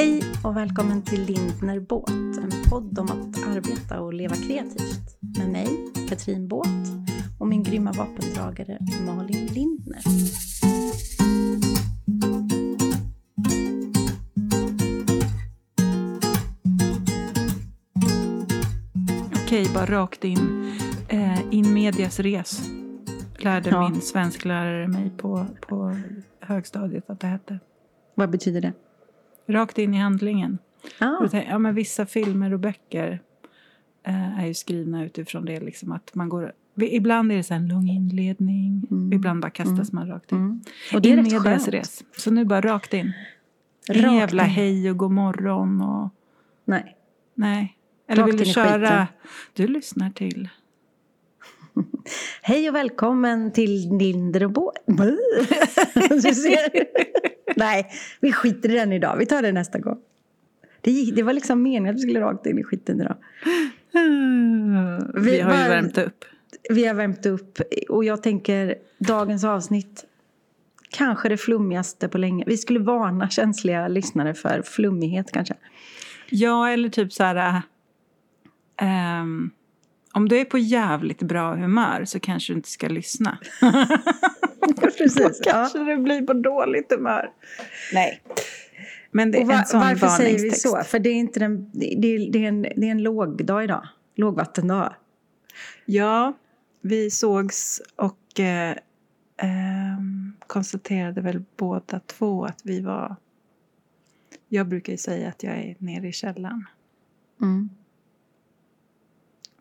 Hej och välkommen till Lindner Båt, en podd om att arbeta och leva kreativt. Med mig, Katrin Båt, och min grymma vapendragare Malin Lindner. Okej, bara rakt in. Eh, in medias res. Lärde Ja. min svensklärare mig på, på högstadiet att det hette. Vad betyder det? Rakt in i handlingen. Ah, tänkte Ja, men vissa filmer och böcker eh, är ju skrivna utifrån det. Liksom att man går, ibland är det så en lång inledning, Mm. ibland bara kastas man rakt in. mm. Och det är rätt skönt. res. Så nu bara rakt in. Rakt jävla in. hej och god morgon och Nej. nej. Eller Rakt vill du köra? Du lyssnar till. Hej och välkommen till ser. Nej, vi skiter i den idag. Vi tar det nästa gång. Det, det var liksom meningen att vi skulle rakt in i skiten idag. Vi, Vi har ju var- värmt upp. Vi har värmt upp och jag tänker dagens avsnitt kanske det flummigaste på länge. Vi skulle varna känsliga lyssnare för flummighet kanske. Ja, eller typ så här... äh, ehm, om du är på jävligt bra humör så kanske du inte ska lyssna. Precis. Ja. kanske det blir på dåligt humör. Nej. Men det är Och va- en sån varför säger vi så? För det är, inte den, det, är, det, är en, det är en lågdag idag. Lågvattendag. Ja, vi sågs och eh, ehm, konstaterade väl båda två att vi var... Jag brukar ju säga att jag är nere i källaren. Mm.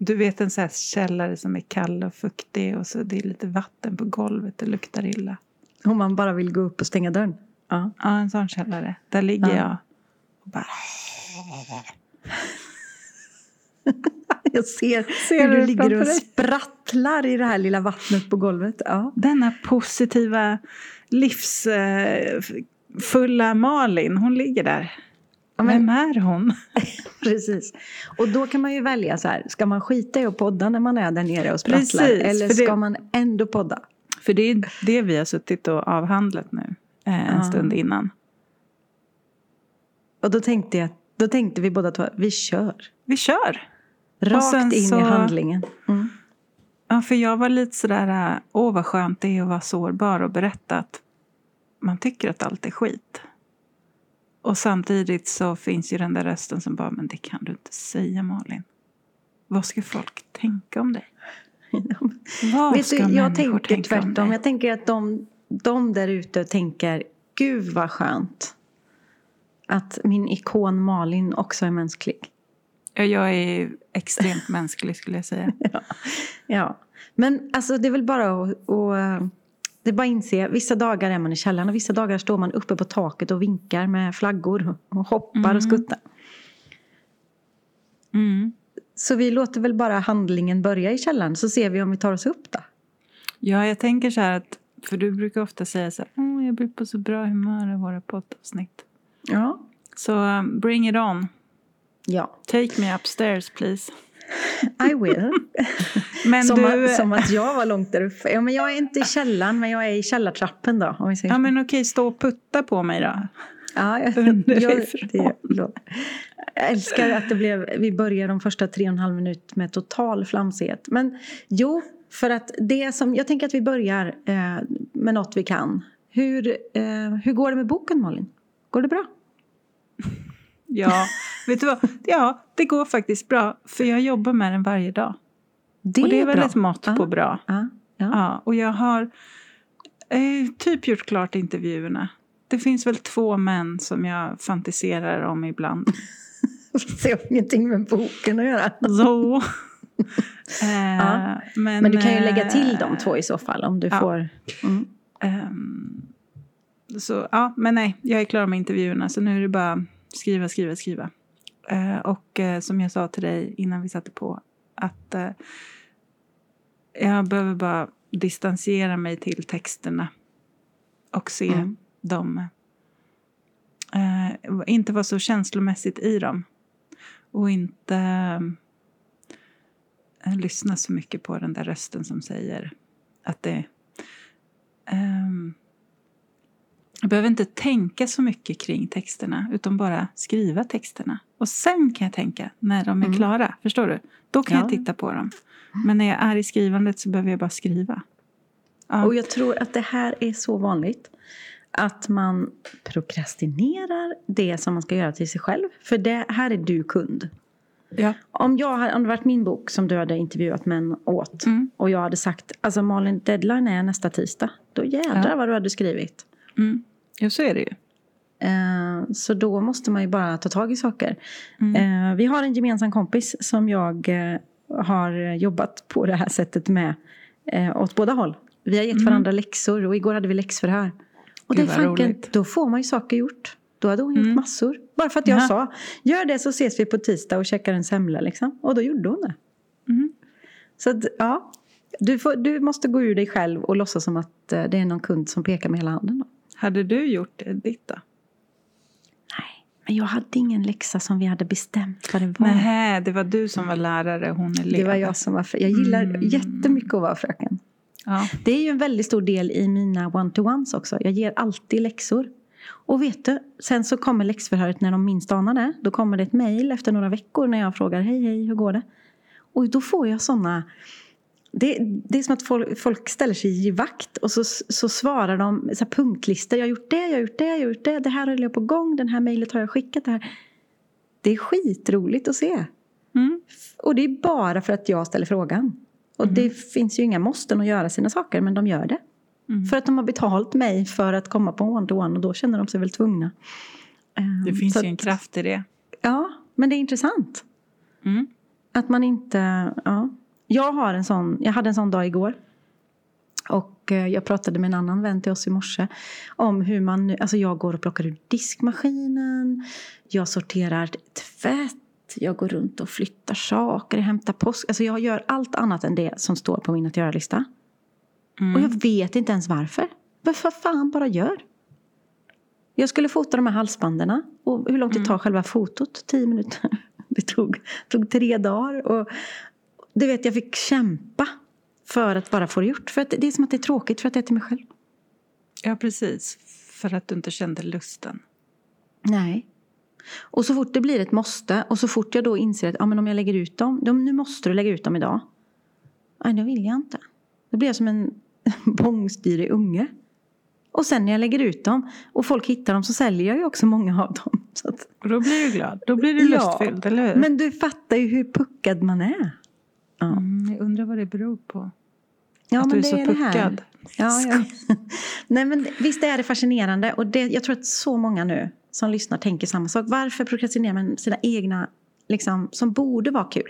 Du vet en sån här källare som är kall och fuktig och så det är lite vatten på golvet, det luktar illa. Om man bara vill gå upp och stänga dörren. Ja. Ja, en sån källare. Där ligger Ja. jag och bara... Jag ser, Ser hur du du ligger och sprattlar i det här lilla vattnet på golvet. Ja. Denna positiva, livsfulla Malin, hon ligger där. Men- Vem är hon? Precis. Och då kan man ju välja så här, ska man skita i att podda när man är där nere och sprattlar? Precis, eller det- ska man ändå podda? För det är det vi har suttit och avhandlat nu eh, en Ja. stund innan. Och då tänkte, jag, då tänkte vi båda två, vi kör. Vi kör! Rakt in så- i handlingen. Mm. Ja, för jag var lite sådär, åh vad skönt det är att vara sårbar och berätta att man tycker att allt är skit. Och samtidigt så finns ju den där rösten som bara, men det kan du inte säga Malin. Vad ska folk tänka om dig? Vad ska du, jag tänker tänka om tvärtom. dig? Jag tänker att de, de där ute tänker, gud vad skönt att min ikon Malin också är mänsklig. Ja, jag är extremt mänsklig skulle jag säga. Ja, men alltså det är väl bara att, att det är bara att inse, vissa dagar är man i källaren och vissa dagar står man uppe på taket och vinkar med flaggor och hoppar Mm. och skuttar. Mm. Så vi låter väl bara handlingen börja i källaren så ser vi om vi tar oss upp då. Ja, jag tänker så här att, för du brukar ofta säga så här, åh, jag blir på så bra humör av våra poddavsnitt. Ja. Så um, bring it on. Ja, Take me upstairs please. I will. Men som, du, att, som att jag var långt där uppe. Ja, men jag är inte i källaren men jag är i källartrappen då. Om vi säger ja men okej, stå och putta på mig då. Ja, jag, jag, det, jag älskar att det blev, vi börjar de första tre och en halv minut med total flamsighet. Men jo, för att det som, jag tänker att vi börjar eh, med något vi kan. Hur, eh, hur går det med boken Malin? Går det bra? Ja, vet du vad? Ja, det går faktiskt bra. För jag jobbar med den varje dag. Det och det är väl bra. ett mått på bra. Ja, ja. Ja, och jag har eh, typ gjort klart intervjuerna. Det finns väl två män som jag fantiserar om ibland. Det har ingenting med boken att göra. Så. eh, Ja. men, Men du kan ju lägga eh, till de två i så fall om du ja. får. Mm. Ehm, så ja, men nej, jag är klar med intervjuerna så nu är det bara skriva, skriva, skriva. Eh, och eh, som jag sa till dig innan vi satte på att eh, jag behöver bara distansera mig till texterna och se Mm. dem. Eh, inte vara så känslomässigt i dem. Och inte eh, lyssna så mycket på den där rösten som säger att det Ehm, Jag behöver inte tänka så mycket kring texterna utan bara skriva texterna. Och sen kan jag tänka när de är Mm. klara. Förstår du? Då kan Ja. jag titta på dem. Men när jag är i skrivandet så behöver jag bara skriva. Ja. Och jag tror att det här är så vanligt. Att man prokrastinerar det som man ska göra till sig själv. För det här är du kund. Ja. Om, jag, hade- om det varit min bok som du hade intervjuat män åt Mm. och jag hade sagt alltså Malin, deadline är nästa tisdag. Då jädrar Ja. vad du hade skrivit. Mm. Jo, så är det ju. Eh, så då måste man ju bara ta tag i saker. Mm. Eh, vi har en gemensam kompis som jag eh, har jobbat på det här sättet med eh, åt båda håll. Vi har gett Mm. varandra läxor och igår hade vi läxförhör. Och det Gud, vad fanken, då får man ju saker gjort. Då hade hon gjort Mm. massor. Bara för att jag Jaha. sa, gör det så ses vi på tisdag och käkar en semla liksom. Och då gjorde hon det. Mm. Så att, ja, du, får, du måste gå ur dig själv och låtsas som att det är någon kund som pekar med hela handen. Då. Hade du gjort ditt då? Nej, men jag hade ingen läxa som vi hade bestämt vad det var. Nej, det var du som var lärare, hon är elev. Det var jag som var frö- Jag gillar Mm. jättemycket att vara fröken. Ja. Det är ju en väldigt stor del i mina one-to-ones också. Jag ger alltid läxor. Och vet du, sen så kommer läxförhöret när de minst anar det. Då kommer det ett mejl efter några veckor när jag frågar hej hej hur går det? Och då får jag sådana det, det är som att folk, folk ställer sig i vakt och så, så svarar de så punktlistor. Jag har gjort det, jag har gjort det, jag har gjort det. Det här höll jag på gång, den här mejlet har jag skickat. Det, här. det är skitroligt att se. Mm. Och det är bara för att jag ställer frågan. Och det finns ju inga måsten att göra sina saker, men de gör det. Mm. För att de har betalt mig för att komma på one-to-one och då känner de sig väl tvungna. Ehm, Det finns så ju en att- kraft i det. Ja, men det är intressant. Mm. Att man inte... Ja. Jag, har en sån, jag hade en sån dag igår. Och eh, jag pratade med en annan vän till oss i morse om hur man... nu- Alltså jag går och plockar ur diskmaskinen. Jag sorterar tvätt. Jag går runt och flyttar saker, hämtar post. Alltså jag gör allt annat än det som står på min att göra-lista. Mm. Och jag vet inte ens varför. Men för fan, bara gör. Jag skulle fota de här halsbanden. Och hur långt det tar själva fotot? Tio minuter. Det tog, tog tre dagar. Och du vet, jag fick kämpa för att bara få det gjort. För att det är som att det är tråkigt för att det är till mig själv. Ja, precis. För att du inte kände lusten. Nej. Och så fort det blir ett måste och så fort jag då inser att ja, men om jag lägger ut dem, de, nu måste du lägga ut dem idag. Nej, det vill jag inte. Då blir jag som en bångstyrig unge. Och sen när jag lägger ut dem och folk hittar dem så säljer jag ju också många av dem. Så att, Och då blir du glad. Då blir du Ja, lustfylld, eller hur? men du fattar ju hur puckad man är. Ja, Mm, jag undrar vad det beror på. ja att du är så är puckad. Ja, ja. Nej, men visst är det fascinerande. Och det, jag tror att så många nu som lyssnar tänker samma sak. Varför prokrastinerar man sina egna, liksom, som borde vara kul?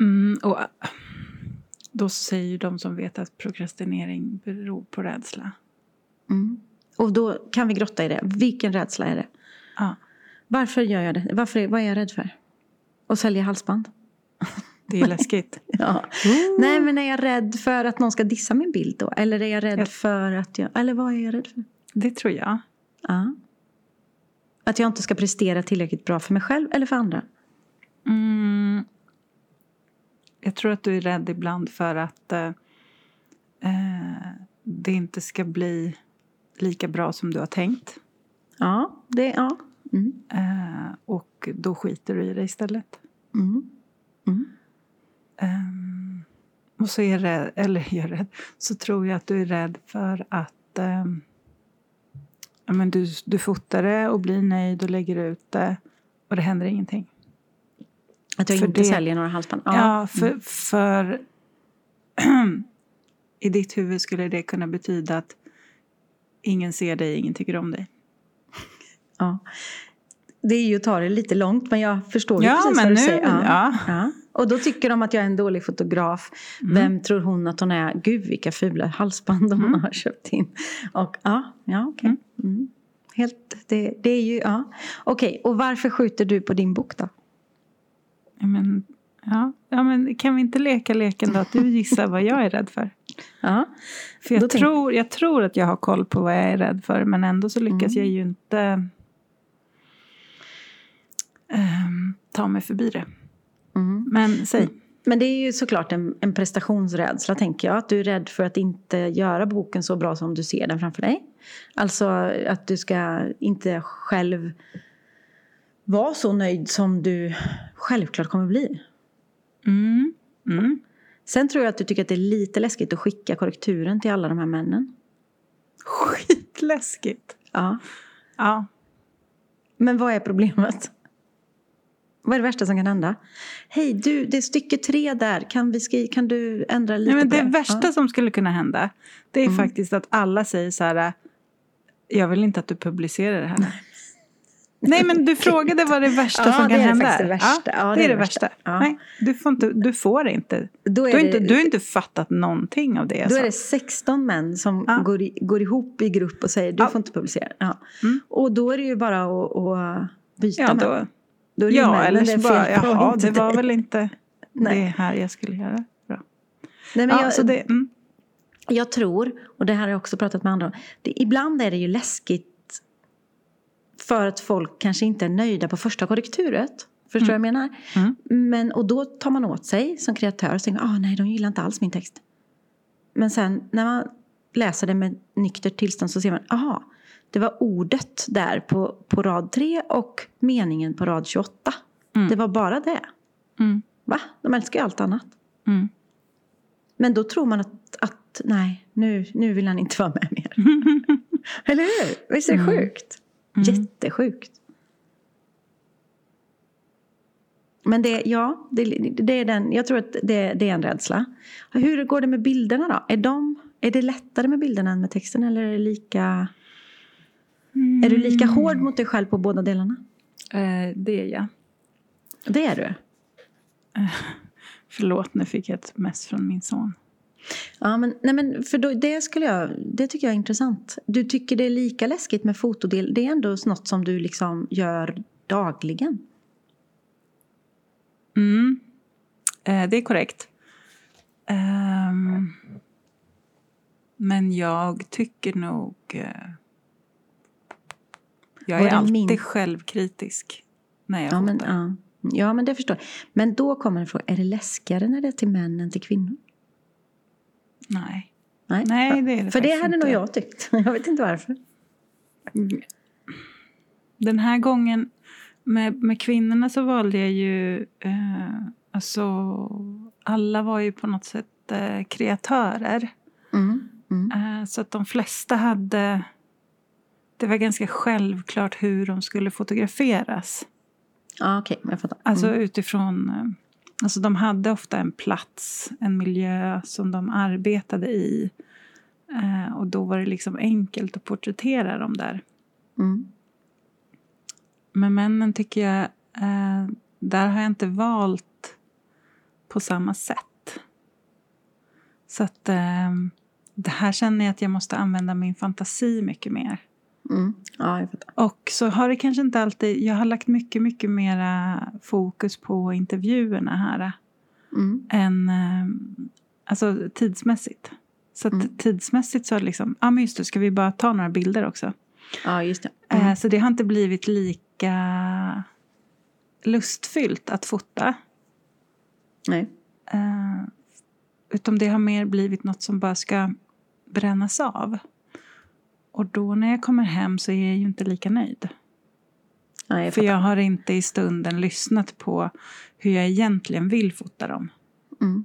Mm, och äh, då säger de som vet att prokrastinering beror på rädsla. Mm. Och då kan vi grotta i det. Vilken rädsla är det? Ja, Varför gör jag det? Varför, vad är jag rädd för? Att sälja halsband? Det är läskigt. Ja. Nej, men är jag rädd för att någon ska dissa min bild då? Eller är jag rädd Ja. för att jag... Eller vad är jag rädd för? Det tror jag. Ja. Att jag inte ska prestera tillräckligt bra för mig själv eller för andra? Mm, jag tror att du är rädd ibland för att eh, eh, det inte ska bli lika bra som du har tänkt. Ja, det... Ja. Mm. Eh, och då skiter du i det istället. Mm. Mm. Ehm, och så är jag rädd, eller jag är rädd, så tror jag att du är rädd för att ehm, ja, men du, du fotar det och blir nöjd och lägger ut det och det händer ingenting. Att jag För inte det- säljer några halsband? Ja, för, för i ditt huvud skulle det kunna betyda att ingen ser dig, ingen tycker om dig. ja. Det är ju att ta det lite långt, men jag förstår ju Ja, precis men vad du nu- säger. ja. Ja. Och då tycker de att jag är en dålig fotograf. Mm. Vem tror hon att hon är? Gud, vilka fula halsband hon Mm. har köpt in. Och, ja, ja okej. Mm. Helt, det, det är ju, ja. Okej, och varför skjuter du på din bok då? Men, ja, ja, men kan vi inte leka leken då att du gissar vad jag är rädd för? Ja, För jag tror, jag tror att jag har koll på vad jag är rädd för men ändå så lyckas Mm. jag ju inte ehm, ta mig förbi det. Mm. Men säg. Men det är ju såklart en, en prestationsrädsla, tänker jag. Att du är rädd för att inte göra boken så bra som du ser den framför dig. Alltså att du ska inte själv vara så nöjd som du självklart kommer bli. Mm. Mm. Sen tror jag att du tycker att det är lite läskigt att skicka korrekturen till alla de här männen. Skitläskigt. Ja. Ja. Men vad är problemet? Vad är det värsta som kan hända? Hej du, det är stycke tre där. Kan, vi skri- kan du ändra lite Nej, men på det det? värsta Ja. som skulle kunna hända det är Mm. faktiskt att alla säger så här jag vill inte att du publicerar det här. Nej men du frågade vad det värsta Ja, som det kan är hända faktiskt det värsta. Ja, Ja, det är det värsta. Ja. Nej, du får inte. Du får inte. Då Du är, har, det, inte, du har inte fattat någonting av det jag då sa. är det 16 män som Ja. går, i, går ihop i grupp och säger du får inte publicera. Ja. Mm. Och då är det ju bara att, att byta Ja, män. Då, ja eller så bara, jaha, det var väl inte Nej. det här jag skulle göra. Bra. Nej, men Ja, jag, så det, mm. jag tror, och det här har jag också pratat med andra om, det, ibland är det ju läskigt för att folk kanske inte är nöjda på första korrekturet. Förstår du vad jag menar? Mm. Men, och då tar man åt sig som kreatör och tänker ah, nej, de gillar inte alls min text. Men sen när man läser det med nyktert tillstånd så ser man, aha, det var ordet där på, på rad 3 och meningen på rad 28. Mm. Det var bara det. Mm. Va? De älskar ju allt annat. Mm. Men då tror man att, att nej, nu, nu vill han inte vara med mer. Eller hur? Visst är det Mm. sjukt? Mm. Jättesjukt. Men det, ja, det, det är den, jag tror att det, det är en rädsla. Hur går det med bilderna då? Är, de, är det lättare med bilderna än med texten eller är det lika... Är du lika hård mot dig själv på båda delarna? Eh, det är jag. Det är du. Förlåt, nu fick jag ett mess från min son. Ja, men, nej men för då, det, skulle jag, det tycker jag är intressant. Du tycker det är lika läskigt med fotodel. Det är ändå något som du liksom gör dagligen. Mm. Eh, det är korrekt. Ehm, men jag tycker nog... Eh, jag är alltid min- självkritisk när jag Ja men, ja. ja, men det förstår jag. Men då kommer en fråga. Är det läskigare när det är till män än till kvinnor? Nej. Nej, Nej, det är det För det hade inte. nog jag tyckt. Jag vet inte varför. Den här gången med, med kvinnorna så valde jag ju... Eh, alltså, alla var ju på något sätt eh, kreatörer. Mm. Mm. Eh, Så att de flesta hade... Det var ganska självklart hur de skulle fotograferas. Ja, okej. jag fattar. Alltså Mm. utifrån... eh, Alltså de hade ofta en plats, en miljö som de arbetade i. Eh, Och då var det liksom enkelt att porträttera dem där. Mm. Men männen tycker jag... Eh, där har jag inte valt på samma sätt. Så att... Eh, det här känner jag att jag måste använda min fantasi mycket mer. Mm. Ja, jag fattar. Och så har det kanske inte alltid... Jag har lagt mycket, mycket mera fokus på intervjuerna här. Mm. Än... Eh, alltså tidsmässigt. Så att Mm. tidsmässigt så är det liksom... Ja, ah, men just det. Ska vi bara ta några bilder också? Ja, just det. Eh, Mm. Så det har inte blivit lika lustfyllt att fota. Nej. Eh, utan det har mer blivit något som bara ska brännas av. Och då när jag kommer hem så är jag ju inte lika nöjd. Ja, jag För jag har inte i stunden lyssnat på hur jag egentligen vill fota dem. Mm.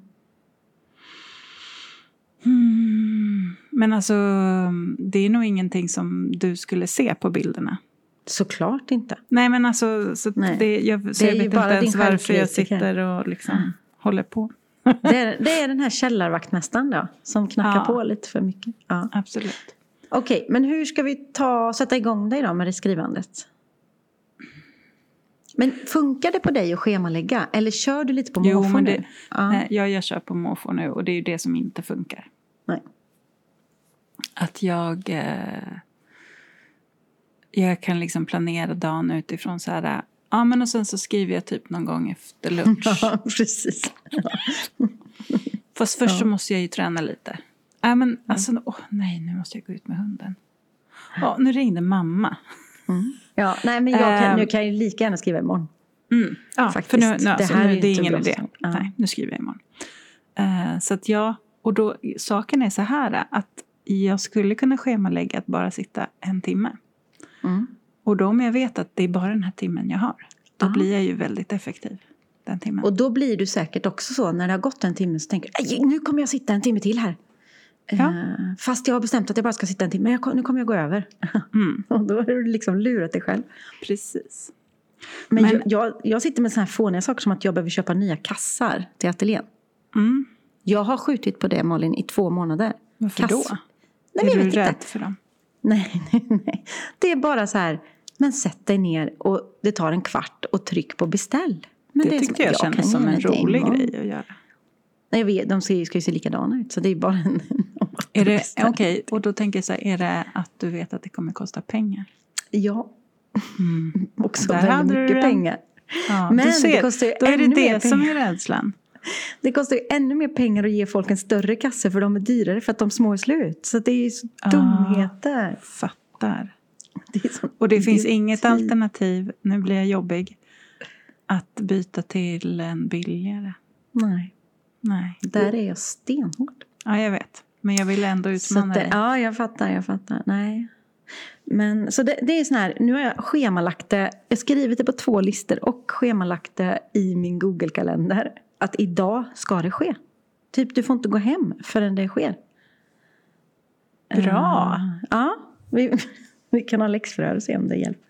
Hmm. Men alltså, det är nog ingenting som du skulle se på bilderna. Såklart inte. Nej men alltså, så Nej. Det, jag, så Det jag vet inte ens varför jag sitter och liksom håller på. Det är, det är den här källarvaktmästaren då, som knackar Ja. på lite för mycket. Ja. Absolut. Okej, men hur ska vi ta, sätta igång dig då med det skrivandet? Men funkar det på dig att schemalägga? Eller kör du lite på Jo, måfå nu? Ja. Nej, jag, jag kör på måfå nu och det är ju det som inte funkar. Nej. Att jag... Eh, jag kan liksom planera dagen utifrån så här... Ja, men och sen så skriver jag typ någon gång efter lunch. Ja, precis. Fast först så Ja. måste jag ju träna lite. Ja, men alltså, åh, nej, nu måste jag gå ut med hunden. Ja, nu ringde mamma. Ja, nej, men jag kan, Ehm. nu kan jag lika gärna skriva imorgon. Mm. Ja, Faktiskt. för nu, nu, Det alltså, här nu, är det är ingen idé. Ja. Nej, nu skriver jag imorgon. Uh, så att jag, och då, saken är så här att jag skulle kunna schemalägga att bara sitta en timme. Mm. Och då om jag vet att det är bara den här timmen jag har, då Ja. blir jag ju väldigt effektiv den timmen. Och då blir du säkert också så när det har gått en timme så tänker du "Aj, nu kommer jag sitta en timme till här. Ja. Eh, fast jag har bestämt att jag bara ska sitta en timme. Men jag, nu kommer jag gå över. Mm, Och då har du liksom lurat dig själv. precis. Men, Men- Jag, jag, jag sitter med såna här fåniga saker som att jag behöver köpa nya kassar till ateljén. Mm. Jag har skjutit på det Malin i två månader. Varför Kass- då? Nej, är jag du rädd inte. för dem? Nej, nej, nej. Det är bara så här, men sätt dig ner och det tar en kvart och tryck på beställ. Men det, är tyckte jag, kan kändes som en det rolig grej att göra. Nej, jag vet, de ska ju, ska ju se likadana ut så det är bara en... Är det, okej, och då tänker jag så här, är det att du vet att det kommer kosta pengar? Ja, Mm. också Där väldigt mycket pengar. Ja, Men du det ser, kostar ju då är det det som är rädslan. Det kostar ju ännu mer pengar att ge folk en större kasse för de är dyrare för att de små är slut. Så det är ju så Ah. dumheter. Fattar. Det Och det finns inget alternativ, nu blir jag jobbig, att byta till en billigare. Nej, Nej. där är jag stenhård. Ja, jag vet. Men jag vill ändå utmana det, dig. ja, jag fattar, jag fattar. Nej. Men så det, det är sån här, nu har jag schemalagt det, jag skrivit det på två listor och schemalagt det i min Google-kalender. Att idag ska det ske. Typ, du får inte gå hem förrän det sker. Bra. Eh, ja, vi, vi kan ha läxförhör och se om det hjälper.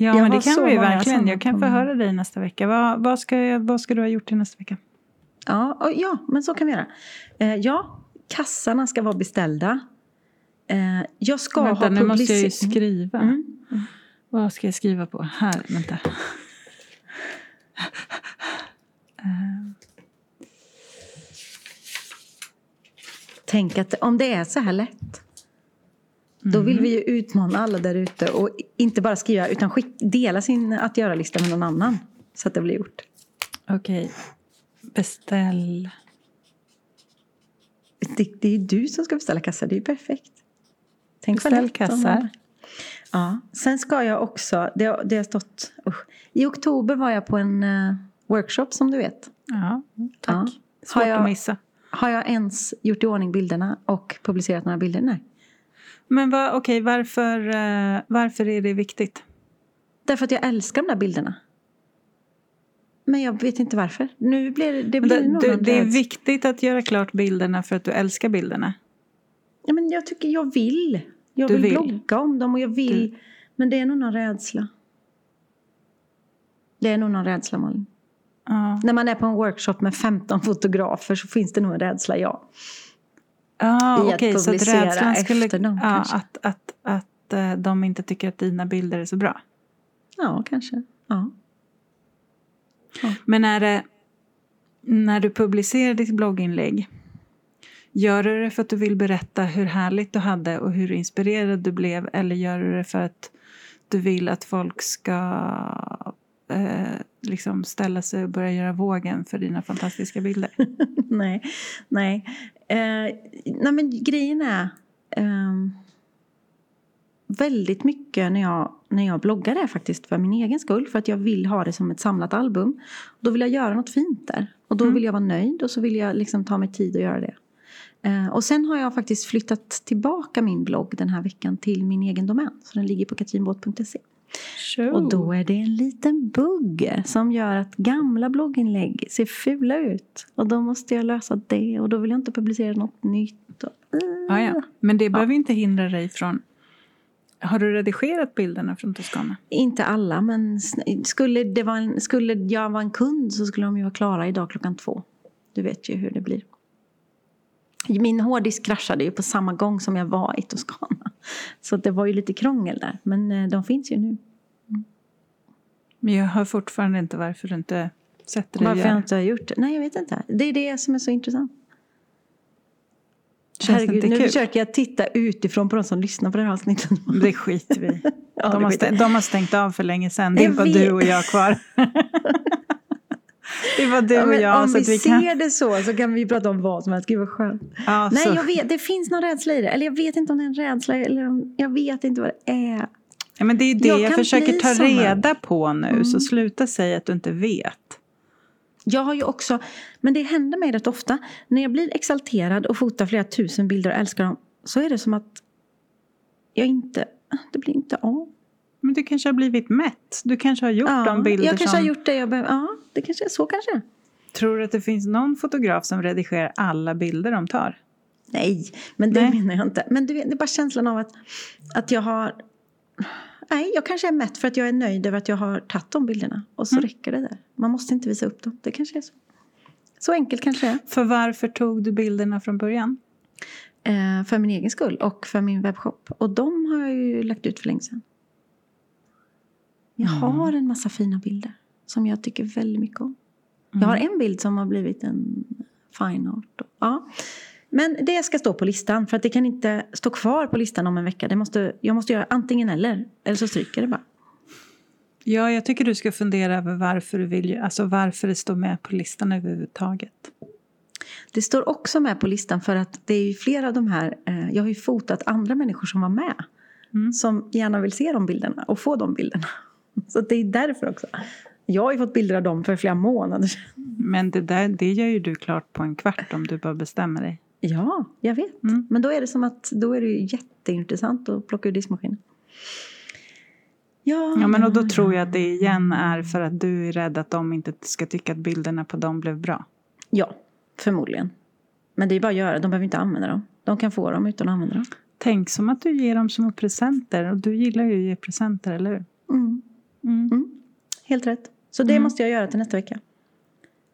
Ja, Jag men det kan vi verkligen. Jag kan på få mig. höra dig nästa vecka. Vad, vad, ska jag, vad ska du ha gjort till nästa vecka? Ja, ja, men så kan vi göra. Eh, ja, kassarna ska vara beställda. Eh, jag ska Vänta, ha nu måste jag ju publici- skriva. Mm. Vad ska jag skriva på? Här, vänta. Eh, Tänk att om det är så här lätt. Då vill vi ju utmana alla där ute och inte bara skriva utan skick, dela sin att göra-lista med någon annan. Så att det blir gjort. Okej. Beställ. Det, det är ju du som ska beställa kassa, det är ju perfekt. Tänk Beställ kassar. Ja, sen ska jag också, det, det har stått, usch. I oktober var jag på en eh, workshop som du vet. Ja, tack. Ja. Svårt Har jag- att missa. Har jag ens gjort i ordning bilderna och publicerat några bilder? Nej. Men vad, okej, varför, eh, varför är det viktigt? Därför att jag älskar de där bilderna. Men jag vet inte varför. Nu blir det, blir Det, nog det, någon är viktigt att göra klart bilderna för att du älskar bilderna. Ja, men jag tycker jag vill. Jag Du vill, vill. blogga om dem och jag vill. Men det är nog någon rädsla. Det är nog någon rädsla Malin. Ja. När man är på en workshop med 15 fotografer så finns det nog en rädsla, ja. Ja, I så att publicera rädslan skulle... efter dem, ja, kanske. att, att, att eh, de inte tycker att dina bilder är så bra. Ja, kanske. Ja. Men är det, när du publicerar ditt blogginlägg, gör du det för att du vill berätta hur härligt du hade och hur inspirerad du blev eller gör du det för att du vill att folk ska eh, liksom ställa sig och börja göra vågen för dina fantastiska bilder? nej, nej. Eh, nej, men grejen är... ehm, väldigt mycket när jag, när jag bloggar är faktiskt för min egen skull. För att jag vill ha det som ett samlat album. Då vill jag göra något fint där. Och då Mm. vill jag vara nöjd och så vill jag liksom ta mig tid att göra det. Eh, och sen har jag faktiskt flyttat tillbaka min blogg den här veckan till min egen domän. Så den ligger på katrinbåt.se. Och då är det en liten bugg som gör att gamla blogginlägg ser fula ut. Och då måste jag lösa det och då vill jag inte publicera något nytt. Och, Ja, ja. Men det behöver inte hindra dig från... Har du redigerat bilderna från Toscana? Inte alla, men skulle, det vara en, skulle jag vara en kund så skulle de ju vara klara idag klockan två. Du vet ju hur det blir. Min hårddisk kraschade ju på samma gång som jag var i Toscana. Så det var ju lite krångel där. Men eh, de finns ju nu. Men jag hör fortfarande inte varför du inte sätter dig Varför jag inte har gjort det? Nej, jag vet inte. Det är det som är så intressant. Känns Herregud, nu kul? försöker jag titta utifrån på de som lyssnar på det här avsnittet. Det skiter vi de, har stängt, de har stängt av för länge sedan. Det är bara du och jag kvar. det bara du Ja, och jag. om så vi, vi ser kan... det så så kan vi prata om vad som helst. Gud vad skönt. Ja, Nej, så. jag vet. Det finns någon rädsla i det. Eller jag vet inte om det är en rädsla. Eller om, jag vet inte vad det är. Ja, men det är det Jag jag, försöker ta reda på nu. Mm. Så sluta säga att du inte vet. Jag har ju också, men det händer mig rätt ofta, när jag blir exalterad och fotar flera tusen bilder och älskar dem, så är det som att jag inte, det blir inte av. Men du kanske har blivit mätt. Du kanske har gjort de bilder jag kanske som... har gjort det jag behöver, ja, det kanske är så kanske. Tror du att det finns någon fotograf som redigerar alla bilder de tar? Nej, men det Nej. menar jag inte. Men du vet, det är bara känslan av att, att jag har, nej, jag kanske är mätt för att jag är nöjd över att jag har tagit de bilderna. Och så Mm. räcker det där. Man måste inte visa upp dem, det kanske är så. Så enkelt kanske det är. För varför tog du bilderna från början? Eh, för min egen skull och för min webbshop. Och de har jag ju lagt ut för länge sedan. Jag Mm. har en massa fina bilder som jag tycker väldigt mycket om. Jag har en bild som har blivit en fine art. Ja. Men det ska stå på listan för att det kan inte stå kvar på listan om en vecka. Det måste, jag måste göra antingen eller. Eller så stryker det bara. Ja, jag tycker du ska fundera över varför du vill, alltså varför det står med på listan överhuvudtaget. Det står också med på listan för att det är flera av de här, eh, jag har ju fotat andra människor som var med. Mm. Som gärna vill se de bilderna och få de bilderna. Så det är därför också. Jag har ju fått bilder av dem för flera månader sedan. Men det, där, det gör ju du klart på en kvart om du bara bestämmer dig. Ja, jag vet. Mm. Men då är det som att då är det ju jätteintressant att plocka ur diskmaskinen. Ja, Ja, men och då tror jag att det igen är för att du är rädd att de inte ska tycka att bilderna på dem blev bra. Ja, förmodligen. Men det är bara att göra, de behöver inte använda dem. De kan få dem utan att använda dem. Tänk som att du ger dem små presenter och du gillar ju att ge presenter, eller hur? Mm. Mm. Mm. Helt rätt. Så det Mm. måste jag göra till nästa vecka.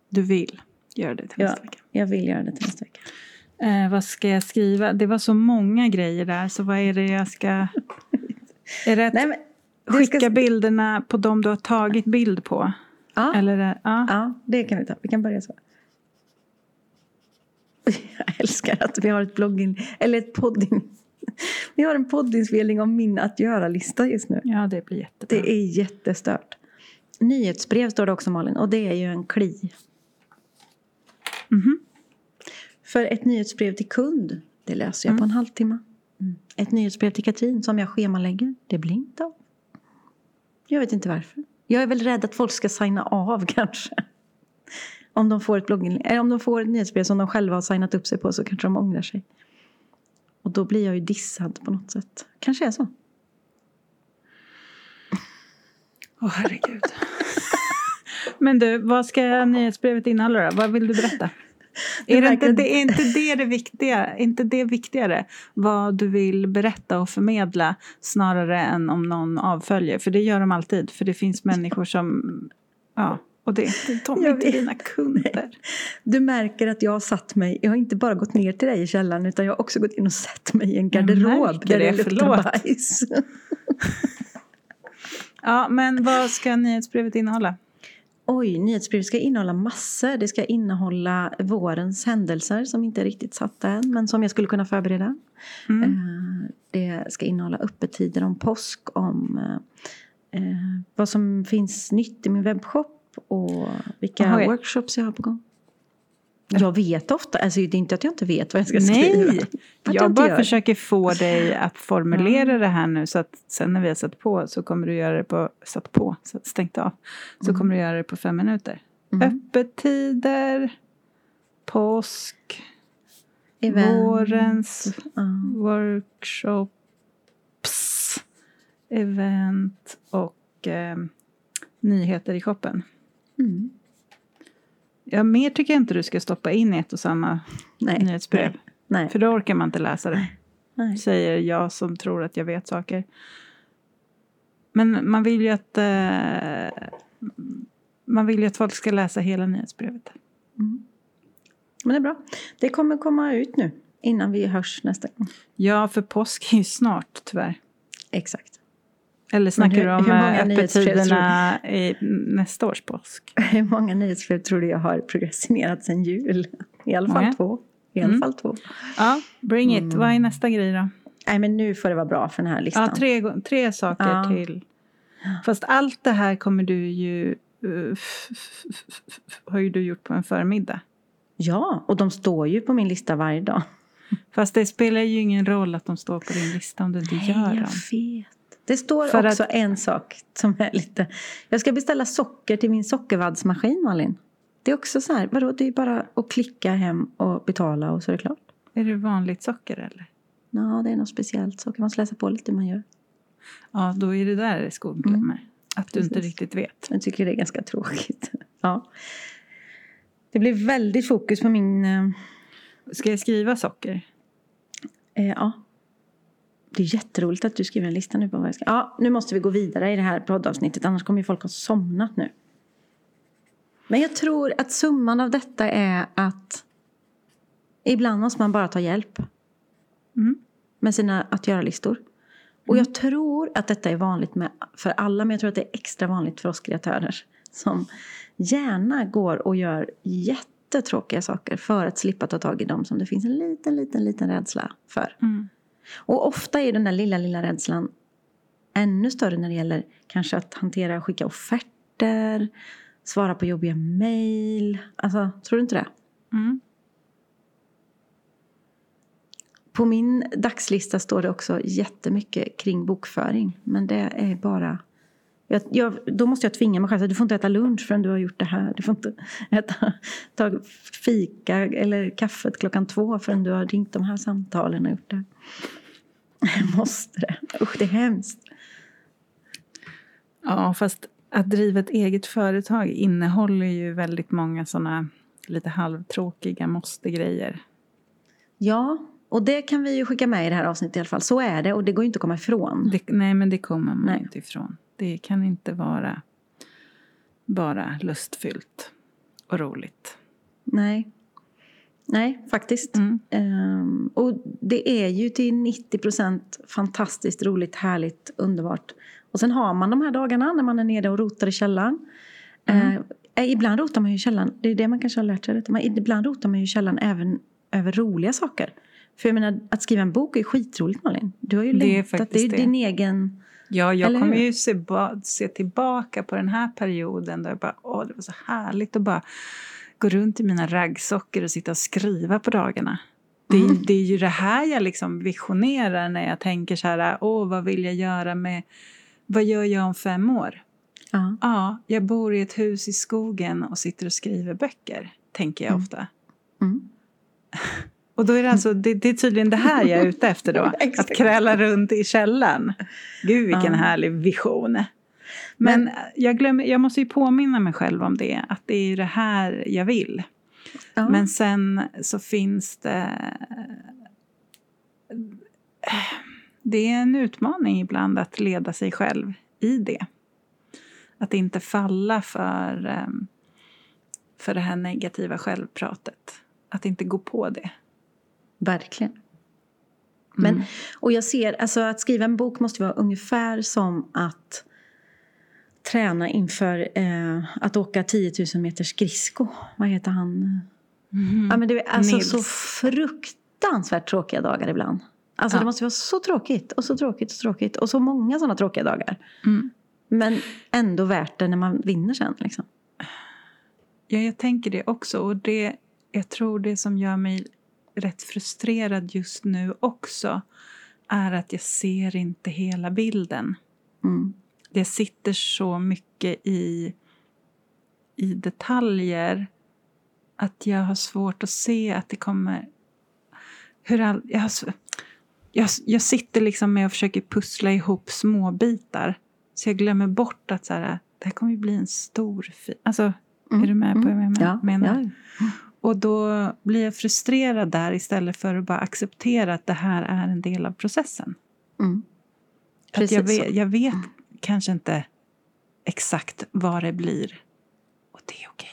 Du vill göra det till Ja. nästa vecka. Jag vill göra det till nästa vecka. Eh, vad ska jag skriva? Det var så många grejer där, så vad är det jag ska... Är det att Nej, men, skicka ska- bilderna på dem du har tagit bild på? Ja, Eller, ja. ja, det kan vi ta. Vi kan börja så. Jag älskar att vi har ett bloggin... Eller ett poddin... Vi har en poddinspelning om min att göra-lista just nu. ja, det blir jättebra. Det är jättestört. Nyhetsbrev står det också Malin och det är ju en kli. Mhm. För ett nyhetsbrev till kund, det löser jag på en halvtimme. Mm. Ett nyhetsbrev till Katrin som jag schemalägger, det blir inte av. Jag vet inte varför. Jag är väl rädd att folk ska signa av kanske. Om de får ett blogging, eller om de får ett nyhetsbrev som de själva har signat upp sig på så kanske de ångrar sig. Och då blir jag ju dissad på något sätt. Kanske är så. Åh, herregud. Men du, vad ska nyhetsbrevet innehålla då? Vad vill du berätta? Du Är, det inte, det, är inte det det viktiga? Inte det viktigare? Vad du vill berätta och förmedla snarare än om någon avföljer? För det gör de alltid. För det finns människor som... Ja, och det, de är inte dina kunder. Du märker att jag har satt mig, jag har inte bara gått ner till dig i källaren utan jag har också gått in och satt mig i en garderob där det, det, luktar förlåt. bajs. Ja, men vad ska nyhetsbrevet innehålla? Oj, nyhetsbrevet ska innehålla massor. Det ska innehålla vårens händelser som inte är riktigt satta än men som jag skulle kunna förbereda. Mm. Eh, Det ska innehålla öppettider om påsk, om eh, eh, vad som finns nytt i min webbshop och vilka Jaha, ja. workshops jag har på gång. Jag vet ofta, alltså det är inte att jag inte vet vad jag ska skriva. Nej, jag jag bara gör. försöker få dig att formulera det här nu så att sen när vi har satt på så kommer du göra det på, satt på, stängt av, så kommer du göra det på fem minuter. Mm. Öppettider, påsk, Event. vårens Ja. workshops, event och eh, nyheter i shoppen. Mm. Ja, mer tycker jag inte du ska stoppa in i ett och samma Nej. nyhetsbrev. Nej. Nej. För då orkar man inte läsa det. Nej. Säger jag som tror att jag vet saker. Men man vill ju att eh, man vill ju att folk ska läsa hela nyhetsbrevet. Mm. Men det är bra. Det kommer komma ut nu innan vi hörs nästa gång. Ja, för påsk är ju snart tyvärr. Exakt. Eller snackar hur- du om eh, öppettiderna i nästa års påsk? Hur många nyhetsbrev tror du jag har progressinerat sedan jul? I alla fall Många. två. I alla Mm. fall två. Ja, bring it. Mm. Vad är nästa grej då? Nej men nu får det vara bra för den här listan. Ja, tre, tre saker Ja. till. Fast allt det här kommer du ju... eh, har ju du gjort på en förmiddag. Ja, och de står ju på min lista varje dag. Fast det spelar ju ingen roll att de står på din lista om du inte gör jag dem. vet. Det står För också att- en sak som är lite... Jag ska beställa socker till min sockervaddsmaskin, Malin. Det är också så här, vadå, det är bara att klicka hem och betala och så är det klart. Är det vanligt socker eller? Ja, det är något speciellt kan man läsa på lite hur man gör. Ja, då är det där skon klämmer. Att du inte Precis. riktigt vet. Jag tycker det är ganska tråkigt. Ja. Det blir väldigt fokus på min... eh, Ska jag skriva socker? Eh, ja. Det är jätteroligt att du skriver en lista nu på vad jag ska... Ja, nu måste vi gå vidare i det här poddavsnittet. Annars kommer ju folk ha somnat nu. Men jag tror att summan av detta är att ibland måste man bara ta hjälp Mm. med sina att göra-listor. Och jag tror att detta är vanligt med, för alla, men jag tror att det är extra vanligt för oss kreatörer. Som gärna går och gör jättetråkiga saker för att slippa ta tag i dem som det finns en liten, liten, liten rädsla för. Mm. Och ofta är den där lilla, lilla rädslan ännu större när det gäller kanske att hantera och skicka offerter, svara på jobbiga mejl. Alltså, tror du inte det? Mm. På min dagslista står det också jättemycket kring bokföring. Men det är bara... Jag, jag, då måste jag tvinga mig själv. Du får inte äta lunch förrän du har gjort det här. Du får inte äta, ta fika eller kaffet klockan två förrän du har ringt de här samtalen och gjort det. Jag måste det. Usch, det är hemskt. Ja, fast att driva ett eget företag innehåller ju väldigt många såna lite halvtråkiga måste-grejer. Ja, och det kan vi ju skicka med i det här avsnittet i alla fall. Så är det och det går ju inte att komma ifrån. Det, nej, men det kommer man Nej. inte ifrån. Det kan inte vara bara lustfyllt och roligt. Nej. Nej, faktiskt. Mm. Ehm, och det är ju till 90 procent fantastiskt roligt, härligt, underbart. Och sen har man de här dagarna när man är nere och rotar i källaren. Mm. Eh, ibland rotar man ju i källaren, det är det man kanske har lärt sig. Detta. Man, ibland rotar man ju i källaren även över roliga saker. För jag menar, att skriva en bok är ju skitroligt Malin. Du har ju Det längtat, det är det. din egen... Ja, jag Eller kommer hur? ju se, se tillbaka på den här perioden där jag bara, åh, det var så härligt att bara gå runt i mina raggsockor och sitta och skriva på dagarna. Det, är- Mm. det är ju det här jag liksom visionerar när jag tänker så här, åh, vad vill jag göra med, vad gör jag om fem år? Ja. Ja, jag bor i ett hus i skogen och sitter och skriver böcker, tänker jag Mm. ofta. Mm. Och då är det alltså, det, det är tydligen det här jag är ute efter då. Att kräla runt i källaren. Gud vilken Ja. härlig vision. Men, jag, glömmer, jag måste ju påminna mig själv om det. Att det är ju det här jag vill. Ja. Men sen så finns det... Det är en utmaning ibland att leda sig själv i det. Att inte falla för, em, för det här negativa självpratet. Att inte gå på det. Verkligen. Men, Mm. och jag ser, alltså att skriva en bok måste vara ungefär som att träna inför eh, att åka 10 000 meter skridsko. Vad heter han? Mm. Ja, men det är alltså Nils. så fruktansvärt tråkiga dagar ibland. Alltså Ja. det måste vara så tråkigt och så tråkigt och tråkigt och så många sådana tråkiga dagar. Mm. Men ändå värt det när man vinner sen. Liksom. Ja, jag tänker det också. Och det, jag tror det som gör mig rätt frustrerad just nu också är att jag ser inte hela bilden. Mm. Det sitter så mycket i, i detaljer att jag har svårt att se att det kommer... Hur all, jag, har, jag, jag sitter liksom med och försöker pussla ihop små bitar så jag glömmer bort att så här, det här kommer ju bli en stor... Alltså, är du med på vad jag menar? Ja, ja. Och då blir jag frustrerad där istället för att bara acceptera att det här är en del av processen. Mm. Att jag Precis vet, jag vet kanske inte exakt vad det blir. Och det är okej.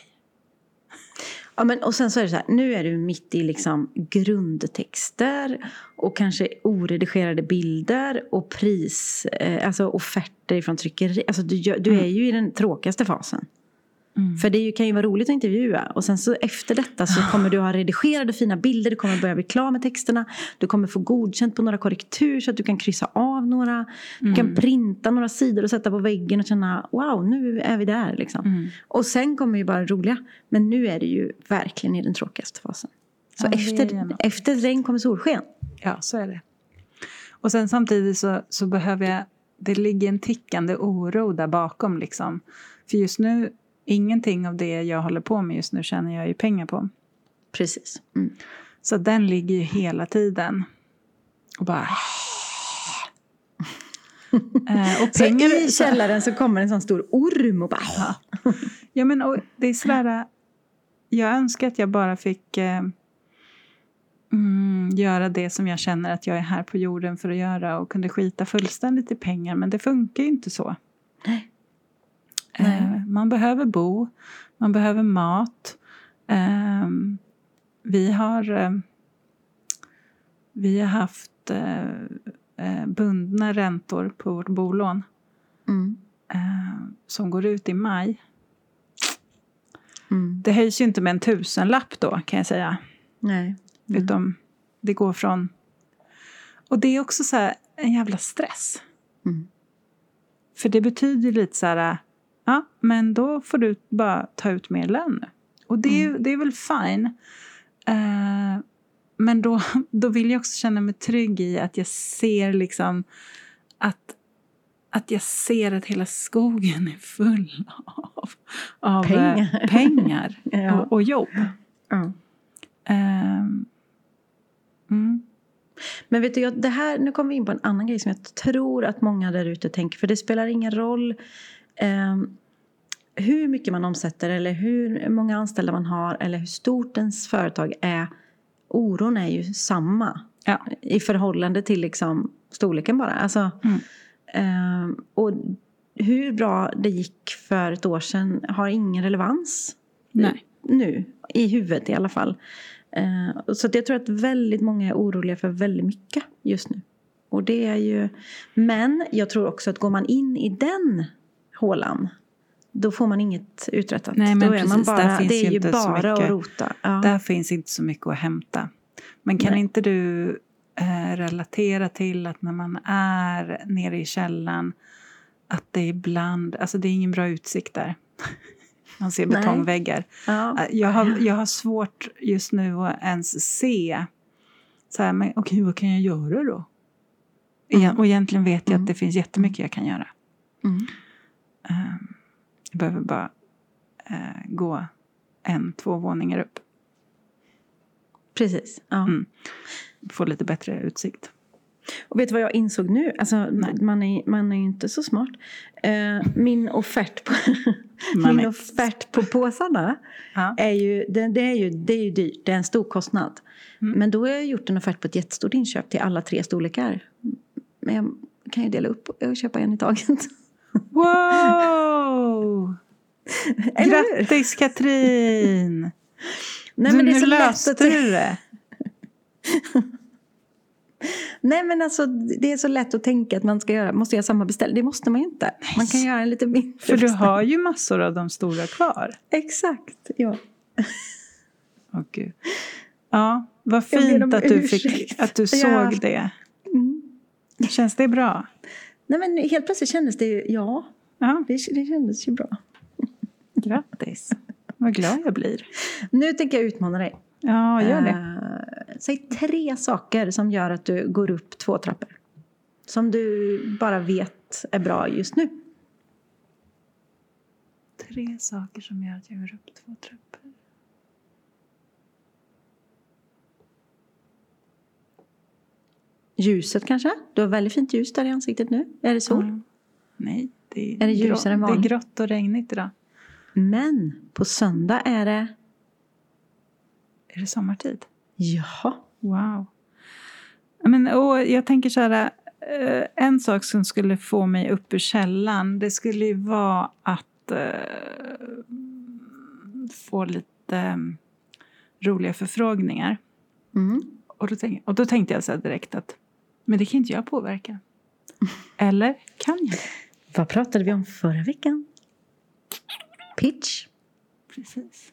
Ja, men, och sen så är det så här, nu är du mitt i liksom grundtexter och kanske oredigerade bilder och pris, eh, alltså offerter från tryckeri. Alltså du, du är ju i den tråkigaste fasen. Mm. För det ju, kan ju vara roligt att intervjua och sen så efter detta så kommer du ha redigerade fina bilder, du kommer börja bli klar med texterna, du kommer få godkänt på några korrektur så att du kan kryssa av några, du kan Mm. printa några sidor och sätta på väggen och känna wow, nu är vi där liksom. Mm. Och sen kommer ju bara roliga. Men nu är det ju verkligen i den tråkigaste fasen. Så Ja, efter, efter regn kommer solsken. Ja, så är det. Och sen samtidigt så, så behöver jag det ligger en tickande oro där bakom. Liksom. För just nu, ingenting av det jag håller på med just nu tjänar jag ju pengar på. Precis. Mm. Så den ligger ju hela tiden. Och bara... eh, och pengar, så i källaren så kommer en sån stor orm och bara... Ja, ja men och det är sådär... Jag önskar att jag bara fick eh, mm, göra det som jag känner att jag är här på jorden för att göra och kunde skita fullständigt i pengar. Men det funkar ju inte så. Nej. Eh, man behöver bo, man behöver mat. Eh, vi har, eh, vi har haft eh, eh, bundna räntor på vårt bolån mm. Eh, som går ut i maj. Mm. Det höjs ju inte med en tusenlapp då kan jag säga. Nej. Mm. Utan det går från... Och det är också så här, en jävla stress. Mm. För det betyder lite så här, ja men då får du bara ta ut mer lön nu. Och det, mm. det är väl fine. Uh, men då, då vill jag också känna mig trygg i att jag ser liksom att, att jag ser att hela skogen är full av, av pengar, pengar ja. och, och, jobb. Ja. Um, mm. Men vet du, det här, nu kommer vi in på en annan grej som jag tror att många där ute tänker. För det spelar ingen roll hur mycket man omsätter eller hur många anställda man har eller hur stort ens företag är. Oron är ju samma ja. i förhållande till liksom storleken bara. Alltså, mm. um, och hur bra det gick för ett år sedan har ingen relevans Nej. nu, i huvudet i alla fall. Uh, så jag tror att väldigt många är oroliga för väldigt mycket just nu. Och det är ju, men jag tror också att går man in i den hålan då får man inget uträttat. Nej, men då är precis, man bara, det är ju bara att rota. Ja. Där finns inte så mycket att hämta. Men kan Nej. inte du eh, relatera till att när man är nere i källan att det ibland, alltså det är ingen bra utsikt där. Man ser betongväggar. Ja. Eh, jag, har, jag har svårt just nu att ens se så här, men okej, vad kan jag göra då? Mm. Och egentligen vet jag mm. att det finns jättemycket jag kan göra. Mm. Jag behöver bara eh, gå en, två våningar upp. Precis. Ja. Mm. Få lite bättre utsikt. Och vet du vad jag insåg nu? Alltså, man, är, man är ju inte så smart. Uh, min offert på, min offert på påsarna ja. är ju, det, det, är ju, det är ju dyrt. Det är en stor kostnad. Mm. Men då har jag gjort en offert på ett jättestort inköp till alla tre storlekar. Men jag kan ju dela upp och köpa en i taget. Wow! Grattis Katrin! Nej, men det är så löste du det. Nej men alltså det är så lätt att tänka att man ska göra, måste göra samma beställning. Det måste man ju inte. Man kan göra en lite mindre För du har ju massor av de stora kvar. Exakt, ja. Åh gud. Ja, vad fint att du, fick, att du såg ja. det. Mm. Känns det bra? Nej men helt plötsligt kändes det ju, ja. ja. Det, det kändes ju bra. Grattis. Vad glad jag blir. Nu tänker jag utmana dig. Ja, gör det. Uh, säg tre saker som gör att du går upp två trappor. Som du bara vet är bra just nu. Tre saker som gör att jag går upp två trappor. Ljuset kanske? Du har väldigt fint ljus där i ansiktet nu. Är det sol? Mm. Nej, det är, är det ljusare än vanligt? Det är grått och regnigt idag. Men på söndag är det... Är det sommartid? Ja. Wow. Men, och jag tänker så här, eh, en sak som skulle få mig upp ur källan, det skulle ju vara att uh, få lite um, roliga förfrågningar. Mm. Och, då tänk, och då tänkte jag så direkt att, men det kan inte jag påverka. Eller kan jag? Vad pratade vi om förra veckan? Pitch. Precis.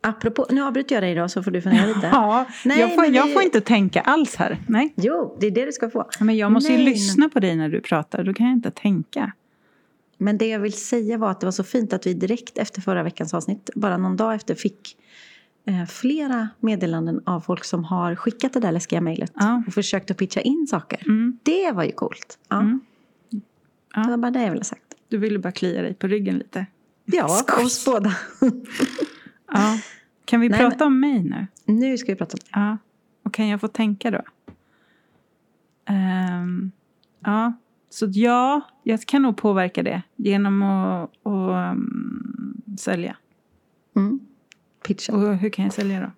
Apropå, nu avbryter jag dig då så får du fundera lite. Ja, Nej, jag, får, jag vi... får inte tänka alls här. Nej. Jo, det är det du ska få. Men jag måste Nej, ju lyssna på dig när du pratar, då kan jag inte tänka. Men det jag vill säga var att det var så fint att vi direkt efter förra veckans avsnitt, bara någon dag efter, fick flera meddelanden av folk som har skickat det där läskiga mejlet ja. och försökt att pitcha in saker. Mm. Det var ju coolt. Ja. Mm. Ja. Det var bara det jag ville ha sagt. Du ville bara klia dig på ryggen lite. Ja, Skoj. oss båda. Ja. Kan vi Nej, prata om mig nu? Nu ska vi prata om det. Ja. Och kan jag få tänka då? Ehm, ja, så ja, jag kan nog påverka det genom att, att um, sälja. Mm. Pitcha. Och hur kan jag sälja då?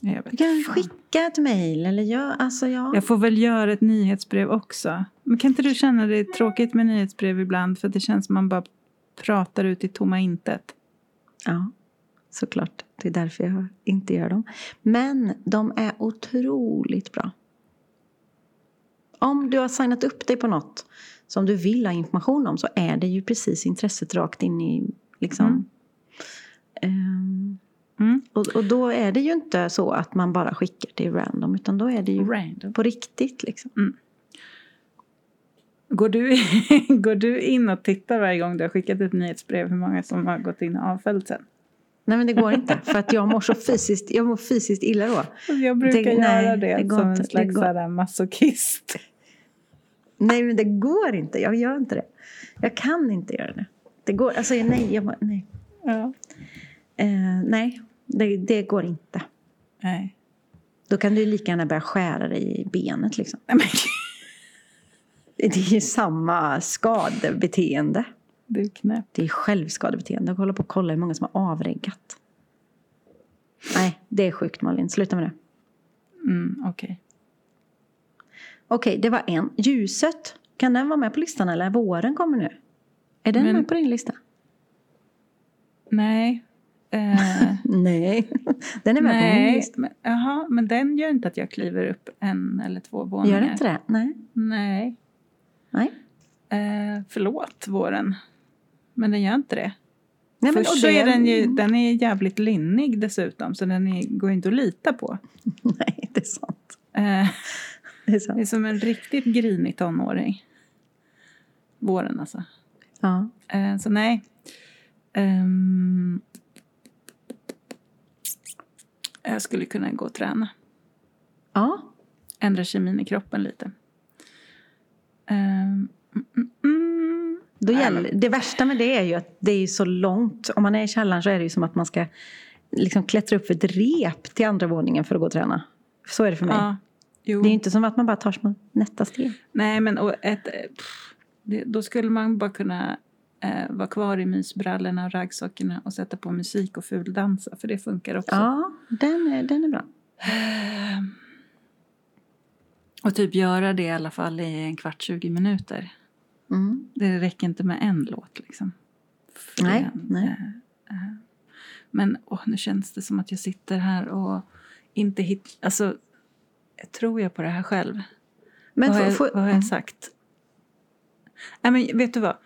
Jag, vet Du kan skicka ett mejl eller gör, alltså ja. jag får väl göra ett nyhetsbrev också. Men kan inte du känna det tråkigt med nyhetsbrev ibland? För det känns som man bara pratar ut i tomma intet. Ja, såklart. Det är därför jag inte gör dem. Men de är otroligt bra. Om du har signat upp dig på något som du vill ha information om så är det ju precis intresset rakt in i liksom. Mm. Ehm, Mm. och, och då är det ju inte så att man bara skickar till random utan då är det ju Random. på riktigt liksom. Går du, går du in och tittar varje gång du har skickat ett nyhetsbrev hur många som har gått in och avföljt sen? Nej men det går inte för att jag mår så fysiskt, jag mår fysiskt illa då. Alltså, Jag brukar Det- göra nej, det, det går som inte. en Det slags går- masochist. Nej men det går inte, jag gör inte det. Jag kan inte göra det. Det går, alltså nej, jag, nej. Ja. Eh, nej, det, det går inte. Nej. Då kan du lika gärna börja skära dig i benet liksom. Nej, men Det är ju samma skadebeteende. det är knäppt. Det är självskadebeteende. Jag håller på att kolla hur många som har avreggat. Nej, det är sjukt Malin. Sluta med det. Mm, Okej. Okej, det var en. Ljuset, kan den vara med på listan eller? Våren kommer nu. Är den Men- med på din lista? Nej. Eh, Nej, den är med på min nej. lista. Men, jaha, men den gör inte att jag kliver upp en eller två våningar. Gör inte det? Nej. Nej. Nej. Eh, förlåt, våren. Men den gör inte det. Nej, men, Först och så är den ju den är jävligt linnig dessutom, så den är, går inte att lita på. Nej, det är sant. Eh, Det är det är sant. som en riktigt grinig tonåring. Våren alltså. Ja. Eh, så nej. Ehm, jag skulle kunna gå och träna. ja, Ändra kemin i kroppen lite. Ehm, mm, mm, då gäller, det värsta med det är ju att det är så långt. Om man är i källaren så är det ju som att man ska liksom klättra upp för ett rep till andra våningen för att gå och träna. Så är det för mig. Ja. Det är ju inte som att man bara tar små nästa steg. Nej, men och ett, eh, pff, det, då skulle man bara kunna eh, vara kvar i mysbrallorna och raggsockorna och sätta på musik och fuldansa, för det funkar också. Ja, den är, den är bra. Eh, och typ göra det i alla fall i en kvart, 20 minuter. Mm. Det räcker inte med en låt liksom. För Nej, det, nej. eh, eh. Men åh, nu känns det som att jag sitter här och inte hittar... Alltså, tror jag på det här själv? Men vad, har får- jag, vad har jag sagt? Nej, men vet du vad?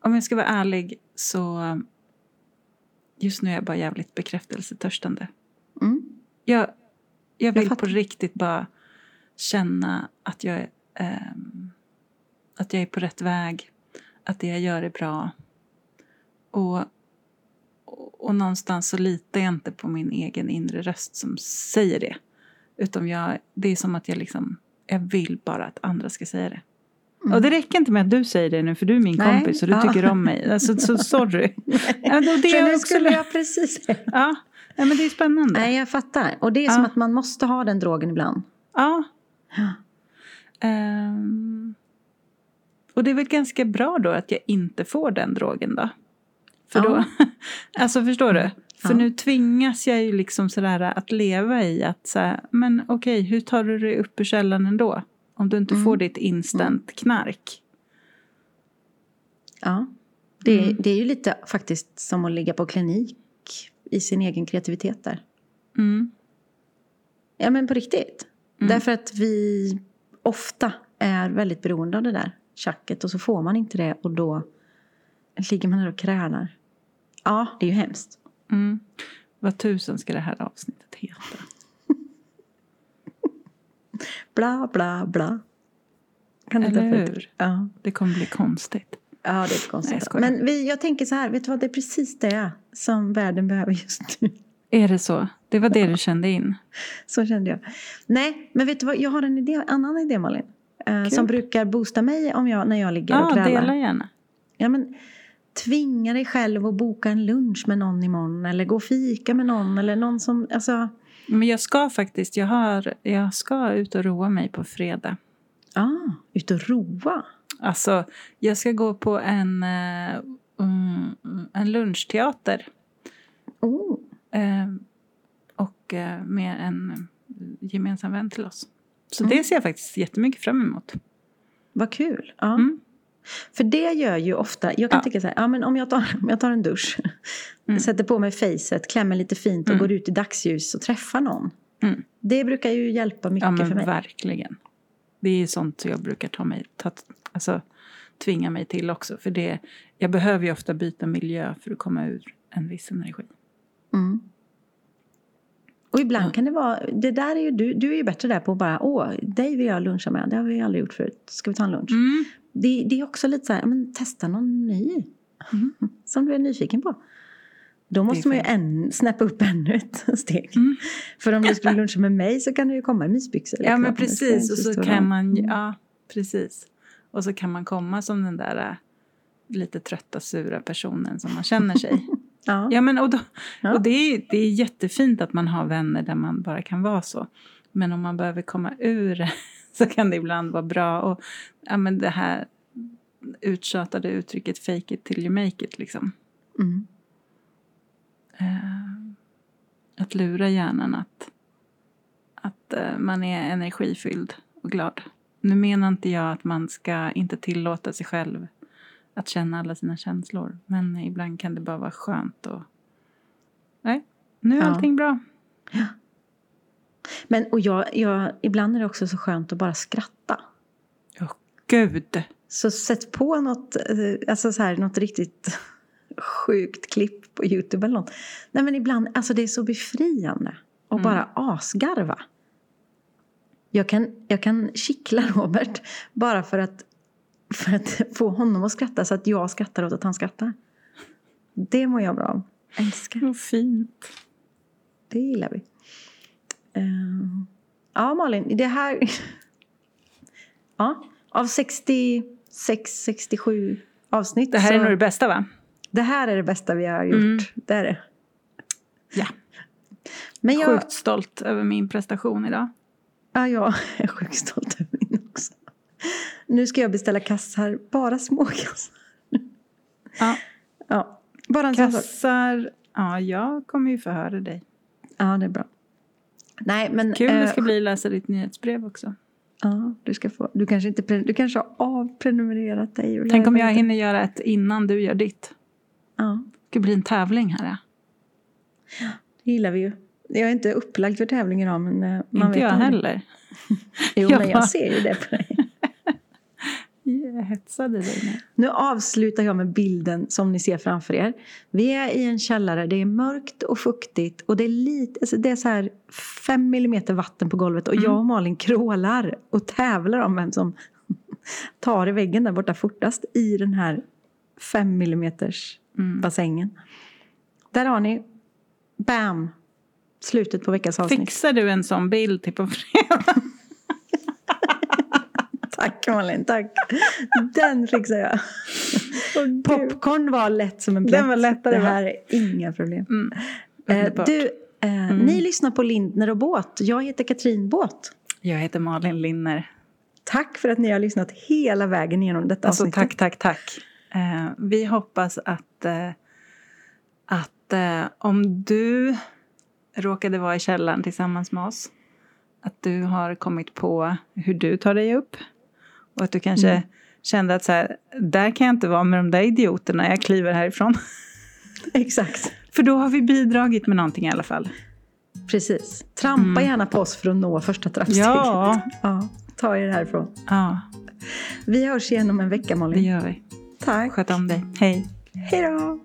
Om jag ska vara ärlig så... Just nu är jag bara jävligt bekräftelsetörstande. Mm. Jag, jag vill fattar. på riktigt bara känna att jag, är, ehm, att jag är på rätt väg. Att det jag gör är bra. Och, och, och någonstans så litar jag inte på min egen inre röst som säger det. Utan jag, det är som att jag liksom, jag vill bara att andra ska säga det. Mm. Och det räcker inte med att du säger det nu för du är min Nej, kompis och du ja. tycker om mig. Alltså, så sorry. Och det är nu också, skulle jag precis ja, ja, men det är spännande. Nej, jag fattar. Och det är som Ja. att man måste ha den drogen ibland. Ja. Ja. Ehm, och det är väl ganska bra då att jag inte får den drogen då. För då, alltså förstår du? För nu tvingas jag ju liksom sådär att leva i att så här, men okej, hur tar du dig upp ur källaren ändå? Om du inte Mm. får ditt instant knark. Ja. Det, är- Mm. det är ju lite faktiskt som att ligga på klinik i sin egen kreativitet där. Mm. Ja, men på riktigt. Mm. Därför att vi ofta är väldigt beroende av det där tjacket och så får man inte det och då ligger man där och krälar. Ja, det är ju hemskt. Mm. Vad tusen ska det här avsnittet heta? Bla, bla, bla. Kan Eller inte- hur? Ja. Det kommer bli konstigt. ja, det är Nej, jag konstigt. skojar. Men vi, jag tänker så här, vet du vad, det är precis det som världen behöver just nu. Är det så? Det var det du kände in? Så kände jag. Nej, men vet du vad, jag har en idé, annan idé Malin. eh, som brukar boosta mig om jag, när jag ligger och Ja, krälar. dela gärna. Ja, men, tvinga dig själv att boka en lunch med någon imorgon eller gå och fika med någon eller någon som, alltså, Men jag ska faktiskt, jag, har, jag ska ut och roa mig på fredag. ah, ut och roa. Alltså, jag ska gå på en, mm, en lunchteater. Oh, Eh, och eh, med en gemensam vän till oss. Så Mm. det ser jag faktiskt jättemycket fram emot. vad kul. Ja. Mm. För det gör ju ofta, jag kan Ja. tycka så här, ja, men om, jag tar, om jag tar en dusch, Mm. sätter på mig facet, klämmer lite fint och Mm. går ut i dagsljus och träffar någon. Mm. Det brukar ju hjälpa mycket Ja, för mig. verkligen. Det är ju sånt jag brukar ta mig, ta, alltså, tvinga mig till också. För det, jag behöver ju ofta byta miljö för att komma ur en viss energi. Mm. Och ibland Ja. kan det vara, det där är ju du, du är ju bättre där på att bara, åh, dig vill jag luncha med, det har vi aldrig gjort förut, ska vi ta en lunch? Mm. Det, det är också lite så här, men testa någon ny. Mm. Som du är nyfiken på. Då måste man ju en, snäppa upp ännu ett steg. Mm. För om du skulle luncha med mig så kan du ju komma i mysbyxor. Ja, men precis. Och så kan man, Mm. ja, precis. Och så kan man komma som den där äh, lite trötta, sura personen som man känner sig. Ja. ja, men och, då, Ja. och det, är, det är jättefint att man har vänner där man bara kan vara så. Men om man behöver komma ur så kan det ibland vara bra. Och ja, men det här uttjatade uttrycket fake it till you make it liksom. Mm. Eh, att lura hjärnan att, att eh, man är energifylld och glad. Nu menar inte jag att man ska inte tillåta sig själv att känna alla sina känslor. Men ibland kan det bara vara skönt och... Nej, nu är Ja. allting bra. Men och jag, jag, ibland är det också så skönt att bara skratta. Åh, gud! Så sätt på något, eh, alltså så här, något riktigt sjukt klipp på Youtube eller något. Nej men ibland, alltså det är så befriande. Och Mm. bara asgarva. Jag kan, jag kan kittla Robert bara för att, för att få honom att skratta så att jag skrattar åt att han skrattar. Det mår jag bra av. Älskar. Vad fint. Det gillar vi. Ehm, ja, Malin, det här... ja, av 66, 67 avsnitt Det här så... är nog det bästa va? Det här är det bästa vi har gjort. Mm. Det är det. Ja. Men jag, Sjukt stolt över min prestation idag. ja, jag är sjukt stolt över min också. Nu ska jag beställa kassar, bara små kassar. Ja. Ja, bara en. Kassar... Ja, jag kommer ju förhöra dig. Ja, det är bra. Nej, men... Kul det eh, ska bli att läsa ditt nyhetsbrev också. Ja, du ska få. Du kanske, inte, du kanske har avprenumererat dig. Tänk om jag inte. hinner göra ett innan du gör ditt. Ja, Det ska bli en tävling här. Ja. det gillar vi ju. Jag är inte upplagd för tävling idag, men eh, man Inte vet jag aldrig. heller. Jo, Jag men bara- jag ser ju det på dig. Hetsade dig nu. Nu avslutar jag med bilden som ni ser framför er. Vi är i en källare, det är mörkt och fuktigt och det är lite, alltså det är så här fem millimeter vatten på golvet och Mm. jag och Malin krålar och tävlar om vem som tar i väggen där borta fortast i den här fem millimeters Mm. bassängen. Där har ni, bam, slutet på veckans avsnitt. Fixar du en sån bild till på fredag? Tack Malin, tack. Den fixar jag. Popcorn var lätt som en plätt. Den var lättare, Det här är inga problem. Mm. Eh, du, eh, ni lyssnar på Lindner och Båt. Jag heter Katrin Båt. Jag heter Malin Linner. Tack för att ni har lyssnat hela vägen igenom detta Alltså avsnittet. tack, tack, tack. Eh, vi hoppas att, eh, att eh, om du råkade vara i källaren tillsammans med oss, att du har kommit på hur du tar dig upp. Och att du kanske Mm. kände att så här, där kan jag inte vara med de där idioterna, jag kliver härifrån. Exakt, För då har vi bidragit med någonting i alla fall. precis. Trampa Mm. gärna på oss för att nå första trappsteget. Ja. ja. Ta er härifrån. Ja, Vi hörs igen om en vecka det Malin. gör vi. Tack. Sköt om dig. Hej. Hej då.